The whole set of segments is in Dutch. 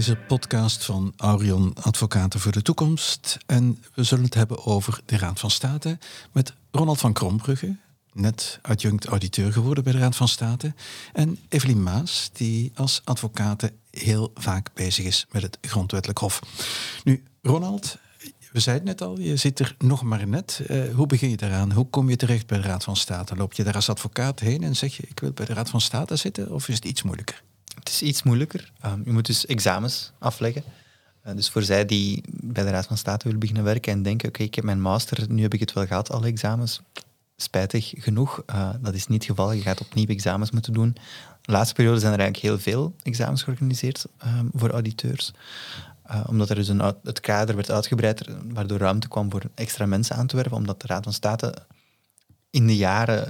deze podcast van Aurion Advocaten voor de Toekomst. En we zullen het hebben over de Raad van State met Ronald van Krombrugge, net adjunct auditeur geworden bij de Raad van State. En Evelien Maas, die als advocate heel vaak bezig is met het Grondwettelijk Hof. Nu, Ronald, we zeiden het al, je zit er nog maar net. Uh, hoe begin je daaraan? Hoe kom je terecht bij de Raad van State? Loop je daar als advocaat heen en zeg je, ik wil bij de Raad van State zitten? Of is het iets moeilijker? Is iets moeilijker. Um, je moet dus examens afleggen. Uh, dus voor zij die bij de Raad van State willen beginnen werken en denken, oké, ik heb mijn master, nu heb ik het wel gehad, alle examens. Spijtig genoeg, uh, dat is niet het geval. Je gaat opnieuw examens moeten doen. De laatste periode zijn er eigenlijk heel veel examens georganiseerd um, voor auditeurs. Uh, omdat er dus een, het kader werd uitgebreid, waardoor ruimte kwam voor extra mensen aan te werven, omdat de Raad van State in de jaren,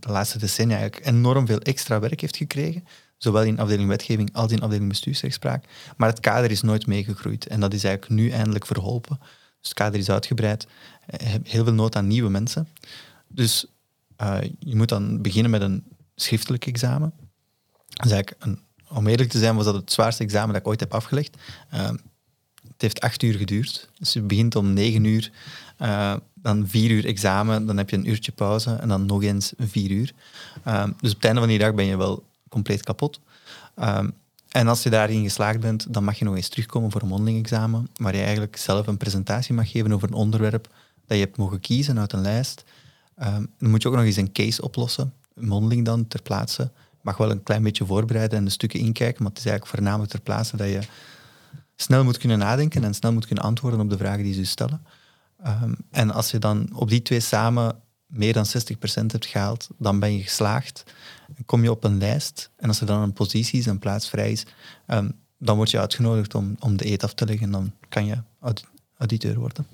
de laatste decennia, eigenlijk enorm veel extra werk heeft gekregen zowel in afdeling wetgeving als in afdeling bestuursrechtspraak. Maar het kader is nooit meegegroeid en dat is eigenlijk nu eindelijk verholpen. Dus het kader is uitgebreid, eh, heel veel nood aan nieuwe mensen. Dus uh, je moet dan beginnen met een schriftelijk examen. Eigenlijk een, om eerlijk te zijn was dat het zwaarste examen dat ik ooit heb afgelegd. Uh, het heeft acht uur geduurd. Dus je begint om negen uur, uh, dan vier uur examen, dan heb je een uurtje pauze en dan nog eens vier uur. dus op het einde van die dag ben je wel compleet kapot. Um, en als je daarin geslaagd bent, dan mag je nog eens terugkomen voor een mondeling examen, waar je eigenlijk zelf een presentatie mag geven over een onderwerp dat je hebt mogen kiezen uit een lijst. Um, dan moet je ook nog eens een case oplossen, mondeling dan ter plaatse. Mag wel een klein beetje voorbereiden en de stukken inkijken, maar het is eigenlijk voornamelijk ter plaatse dat je snel moet kunnen nadenken en snel moet kunnen antwoorden op de vragen die ze stellen. Um, en als je dan op die twee samen meer dan 60% hebt gehaald, dan ben je geslaagd. Kom je op een lijst en als er dan een positie is, een plaats vrij is, um, dan word je uitgenodigd om, om de eet af te leggen en dan kan je auditeur worden.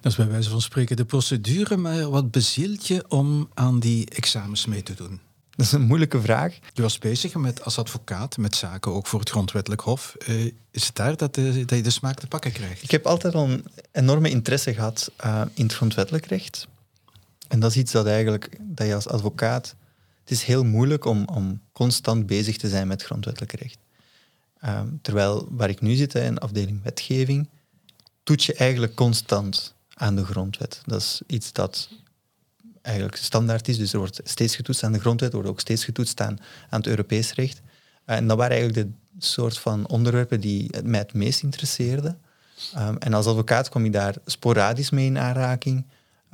Dat is bij wijze van spreken de procedure, maar wat bezielt je om aan die examens mee te doen? Dat is een moeilijke vraag. Je was bezig met, als advocaat met zaken ook voor het grondwettelijk hof. Uh, is het daar dat, de, dat, je de smaak te pakken krijgt? Ik heb altijd al een enorme interesse gehad uh, in het grondwettelijk recht. En dat is iets dat eigenlijk, dat je als advocaat, het is heel moeilijk om, om constant bezig te zijn met grondwettelijk recht. Um, terwijl waar ik nu zit, in afdeling wetgeving, toet je eigenlijk constant aan de grondwet. Dat is iets dat eigenlijk standaard is, dus er wordt steeds getoetst aan de grondwet, er wordt ook steeds getoetst aan, aan het Europees recht. En dat waren eigenlijk de soort van onderwerpen die mij het meest interesseerden. Um, en als advocaat kom je daar sporadisch mee in aanraking.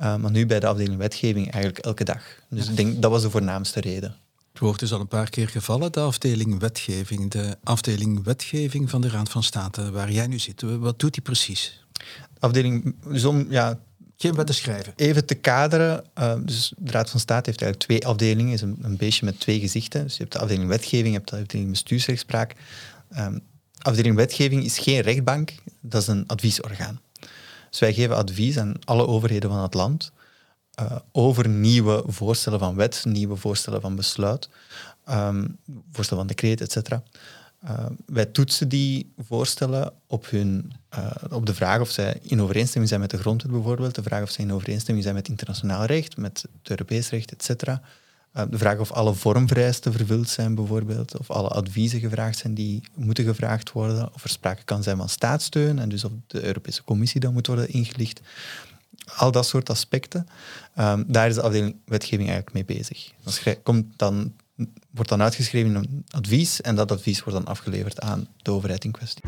Uh, maar nu bij de afdeling wetgeving eigenlijk elke dag. Dus ik denk dat was de voornaamste reden. Het woord is al een paar keer gevallen, de afdeling wetgeving. De afdeling wetgeving van de Raad van State, waar jij nu zit. Wat doet die precies? Afdeling, dus om, ja, geen wetten schrijven. Even te kaderen, uh, dus de Raad van State heeft eigenlijk twee afdelingen, is een, een beestje met twee gezichten. Dus je hebt de afdeling wetgeving, je hebt de afdeling bestuursrechtspraak. Um, afdeling wetgeving is geen rechtbank, dat is een adviesorgaan. Dus wij geven advies aan alle overheden van het land uh, over nieuwe voorstellen van wet, nieuwe voorstellen van besluit, um, voorstellen van decreet, etc. Uh, wij toetsen die voorstellen op, hun, uh, op de vraag of zij in overeenstemming zijn met de grondwet bijvoorbeeld, de vraag of zij in overeenstemming zijn met internationaal recht, met het Europees recht, etc. Uh, de vraag of alle vormvereisten vervuld zijn bijvoorbeeld, of alle adviezen gevraagd zijn die moeten gevraagd worden, of er sprake kan zijn van staatssteun en dus of de Europese Commissie dan moet worden ingelicht. Al dat soort aspecten, um, daar is de afdeling wetgeving eigenlijk mee bezig. Dat komt dan, wordt dan uitgeschreven in een advies en dat advies wordt dan afgeleverd aan de overheid in kwestie.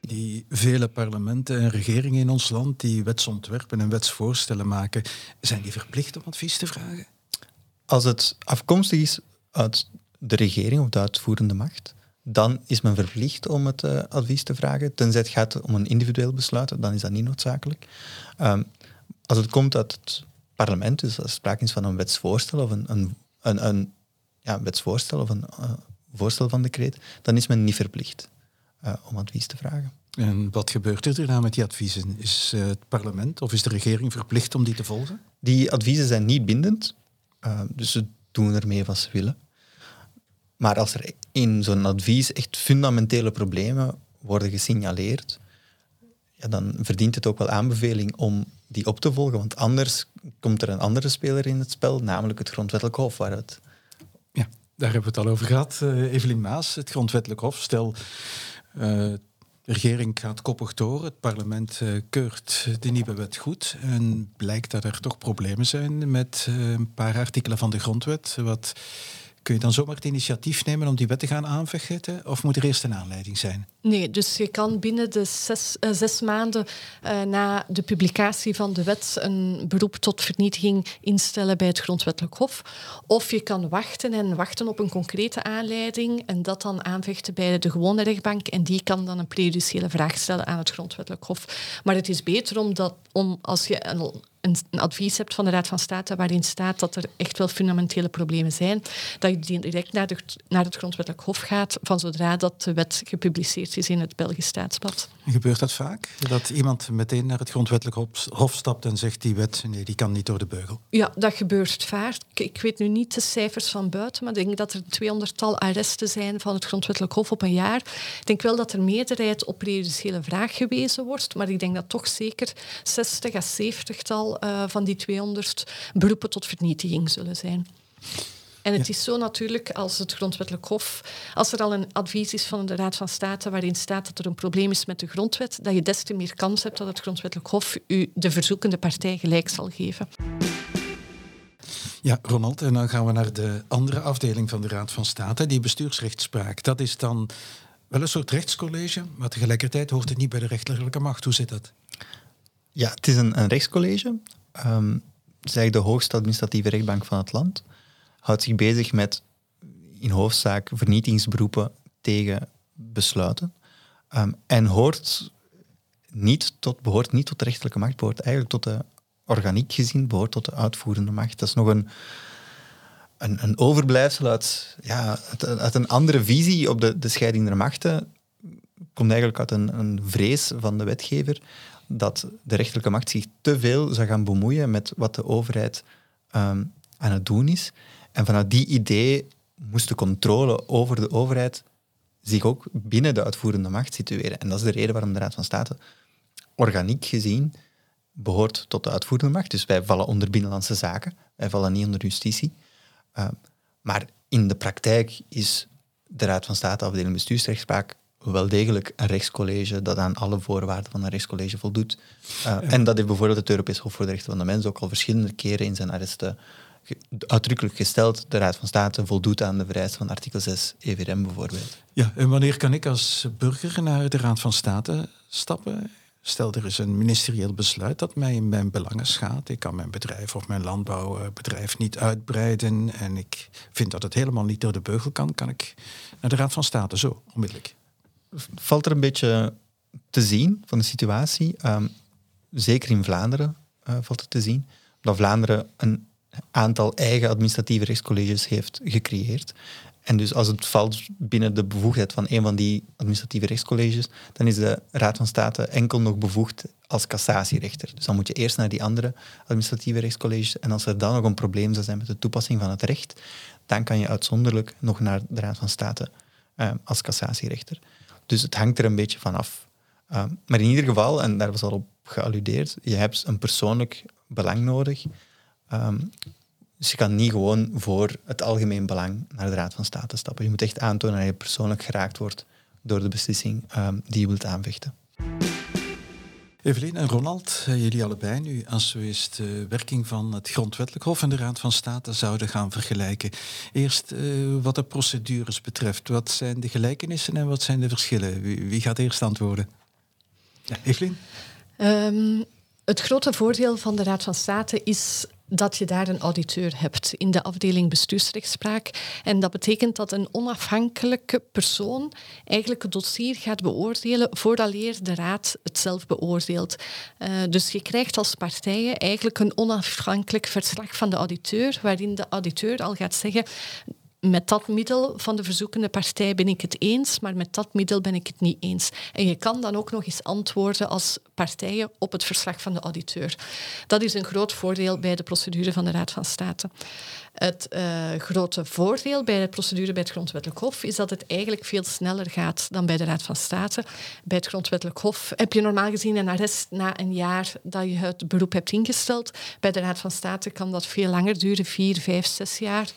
Die vele parlementen en regeringen in ons land die wetsontwerpen en wetsvoorstellen maken, zijn die verplicht om advies te vragen? Als het afkomstig is uit de regering of de uitvoerende macht, dan is men verplicht om het uh, advies te vragen. Tenzij het gaat om een individueel besluit, dan is dat niet noodzakelijk. Um, als het komt uit het parlement, dus als er sprake is van een wetsvoorstel of een, een, een, een ja, wetsvoorstel of een uh, voorstel van decreet, dan is men niet verplicht uh, om advies te vragen. En wat gebeurt er daarna met die adviezen? Is het parlement of is de regering verplicht om die te volgen? Die adviezen zijn niet bindend. Uh, dus ze doen ermee wat ze willen. Maar als er in zo'n advies echt fundamentele problemen worden gesignaleerd, ja, dan verdient het ook wel aanbeveling om die op te volgen. Want anders komt er een andere speler in het spel, namelijk het Grondwettelijk Hof. Waar het... Ja, daar hebben we het al over gehad. Uh, Evelien Maas, het Grondwettelijk Hof. Stel, de regering gaat koppig door. Het parlement keurt de nieuwe wet goed. En blijkt dat er toch problemen zijn met een paar artikelen van de grondwet. Wat Kun je dan zomaar het initiatief nemen om die wet te gaan aanvechten? Of moet er eerst een aanleiding zijn? Nee, dus je kan binnen de zes, uh, zes maanden uh, na de publicatie van de wet een beroep tot vernietiging instellen bij het Grondwettelijk Hof. Of je kan wachten en wachten op een concrete aanleiding en dat dan aanvechten bij de gewone rechtbank. En die kan dan een prejudiciële vraag stellen aan het Grondwettelijk Hof. Maar het is beter om, dat, om als je een een, advies hebt van de Raad van State waarin staat dat er echt wel fundamentele problemen zijn, dat je direct naar, de, naar het Grondwettelijk Hof gaat van zodra dat de wet gepubliceerd is in het Belgisch Staatsblad. Gebeurt dat vaak? Dat iemand meteen naar het Grondwettelijk Hof stapt en zegt die wet, nee, die kan niet door de beugel? Ja, dat gebeurt vaak. Ik weet nu niet de cijfers van buiten, maar ik denk dat er 200-tal arresten zijn van het Grondwettelijk Hof op een jaar. Ik denk wel dat er meerderheid op prejudiciële vraag gewezen wordt, maar ik denk dat toch zeker 60 à 70-tal uh, van die 200 beroepen tot vernietiging zullen zijn. En het is zo natuurlijk als het grondwettelijk hof, als er al een advies is van de Raad van State waarin staat dat er een probleem is met de grondwet, dat je des te meer kans hebt dat het grondwettelijk hof u de verzoekende partij gelijk zal geven. Ja, Ronald, en dan gaan we naar de andere afdeling van de Raad van State, die bestuursrechtspraak. Dat is dan wel een soort rechtscollege, maar tegelijkertijd hoort het niet bij de rechterlijke macht. Hoe zit dat? Ja, het is een, een rechtscollege. Um, het is eigenlijk de hoogste administratieve rechtbank van het land. Houdt zich bezig met in hoofdzaak vernietigingsberoepen tegen besluiten. Um, en hoort niet tot, behoort niet tot de rechterlijke macht, behoort eigenlijk tot de organiek gezien, behoort tot de uitvoerende macht. Dat is nog een, een, een overblijfsel uit, ja, uit, een andere visie op de, de scheiding der machten. Komt eigenlijk uit een, een vrees van de wetgever dat de rechterlijke macht zich te veel zou gaan bemoeien met wat de overheid ehm, aan het doen is. En vanuit die idee moest de controle over de overheid zich ook binnen de uitvoerende macht situeren. En dat is de reden waarom de Raad van State organiek gezien behoort tot de uitvoerende macht. Dus wij vallen onder binnenlandse zaken, wij vallen niet onder justitie. Ehm, maar in de praktijk is de Raad van State, afdeling bestuursrechtspraak, wel degelijk een rechtscollege dat aan alle voorwaarden van een rechtscollege voldoet. Uh, En dat heeft bijvoorbeeld het Europees Hof voor de Rechten van de Mens ook al verschillende keren in zijn arresten uitdrukkelijk gesteld. De Raad van State voldoet aan de vereisten van artikel 6 EVRM bijvoorbeeld. Ja, en wanneer kan ik als burger naar de Raad van State stappen? Stel, er is een ministerieel besluit dat mij in mijn belangen schaadt. Ik kan mijn bedrijf of mijn landbouwbedrijf niet uitbreiden en ik vind dat het helemaal niet door de beugel kan. Kan ik naar de Raad van State zo, onmiddellijk? Valt er een beetje te zien van de situatie. Ehm, zeker in Vlaanderen uh, valt het te zien. Dat Vlaanderen een aantal eigen administratieve rechtscolleges heeft gecreëerd. En dus als het valt binnen de bevoegdheid van een van die administratieve rechtscolleges, dan is de Raad van State enkel nog bevoegd als cassatierechter. Dus dan moet je eerst naar die andere administratieve rechtscolleges. En als er dan nog een probleem zou zijn met de toepassing van het recht, dan kan je uitzonderlijk nog naar de Raad van State uh, als cassatierechter. Dus het hangt er een beetje van af. Ehm, maar in ieder geval, en daar was al op gealludeerd, je hebt een persoonlijk belang nodig. Ehm, dus je kan niet gewoon voor het algemeen belang naar de Raad van State stappen. Je moet echt aantonen dat je persoonlijk geraakt wordt door de beslissing um, die je wilt aanvechten. Evelien en Ronald, eh, jullie allebei nu, als we eens de werking van het Grondwettelijk Hof en de Raad van State zouden gaan vergelijken. Eerst uh, wat de procedures betreft. Wat zijn de gelijkenissen en wat zijn de verschillen? Wie, gaat eerst antwoorden? Ja, Evelien? Um, het grote voordeel van de Raad van State is dat je daar een auditeur hebt in de afdeling bestuursrechtspraak. En dat betekent dat een onafhankelijke persoon eigenlijk het dossier gaat beoordelen vooraleer de raad het zelf beoordeelt. Uh, dus je krijgt als partijen eigenlijk een onafhankelijk verslag van de auditeur, waarin de auditeur al gaat zeggen met dat middel van de verzoekende partij ben ik het eens, maar met dat middel ben ik het niet eens. En je kan dan ook nog eens antwoorden als partijen op het verslag van de auditeur. Dat is een groot voordeel bij de procedure van de Raad van State. Het uh, grote voordeel bij de procedure bij het Grondwettelijk Hof is dat het eigenlijk veel sneller gaat dan bij de Raad van State. Bij het Grondwettelijk Hof heb je normaal gezien een arrest na een jaar dat je het beroep hebt ingesteld. Bij de Raad van State kan dat veel langer duren, vier, vijf, zes jaar.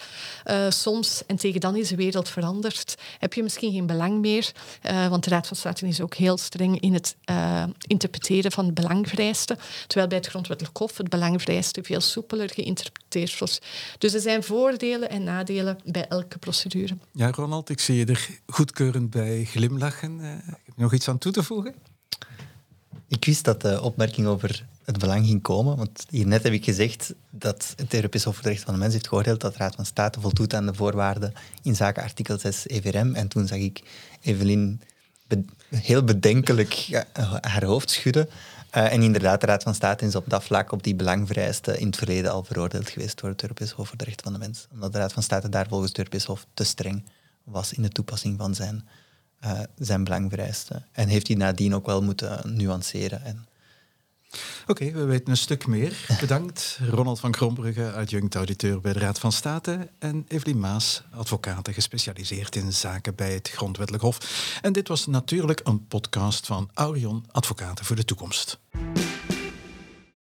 Uh, soms. En tegen dan is de wereld veranderd. Heb je misschien geen belang meer, uh, want de Raad van State is ook heel streng in het interpreteren van belangvereisten. Terwijl bij het Grondwettelijk Hof het belangvereiste veel soepeler geïnterpreteerd wordt. Dus zijn voordelen en nadelen bij elke procedure. Ja, Ronald, ik zie je er goedkeurend bij glimlachen. Uh, nog iets aan toe te voegen? Ik wist dat de opmerking over het belang ging komen. Want hiernet heb ik gezegd dat het Europees Hof voor de Rechten van de Mens heeft geoordeeld dat de Raad van State voldoet aan de voorwaarden in zaken artikel 6 EVRM. En toen zag ik Evelien heel bedenkelijk haar hoofd schudden. Uh, en inderdaad, de Raad van State is op dat vlak op die belangvereisten in het verleden al veroordeeld geweest door het Europees Hof voor de Rechten van de Mens. Omdat de Raad van State daar volgens het Europees Hof te streng was in de toepassing van zijn, uh, zijn. En heeft hij nadien ook wel moeten nuanceren en Oké, we weten een stuk meer. Bedankt. Ronald van Krombrugge, adjunct-auditeur bij de Raad van State. En Evelien Maas, advocaat gespecialiseerd in zaken bij het Grondwettelijk Hof. En dit was natuurlijk een podcast van Aurion Advocaten voor de Toekomst.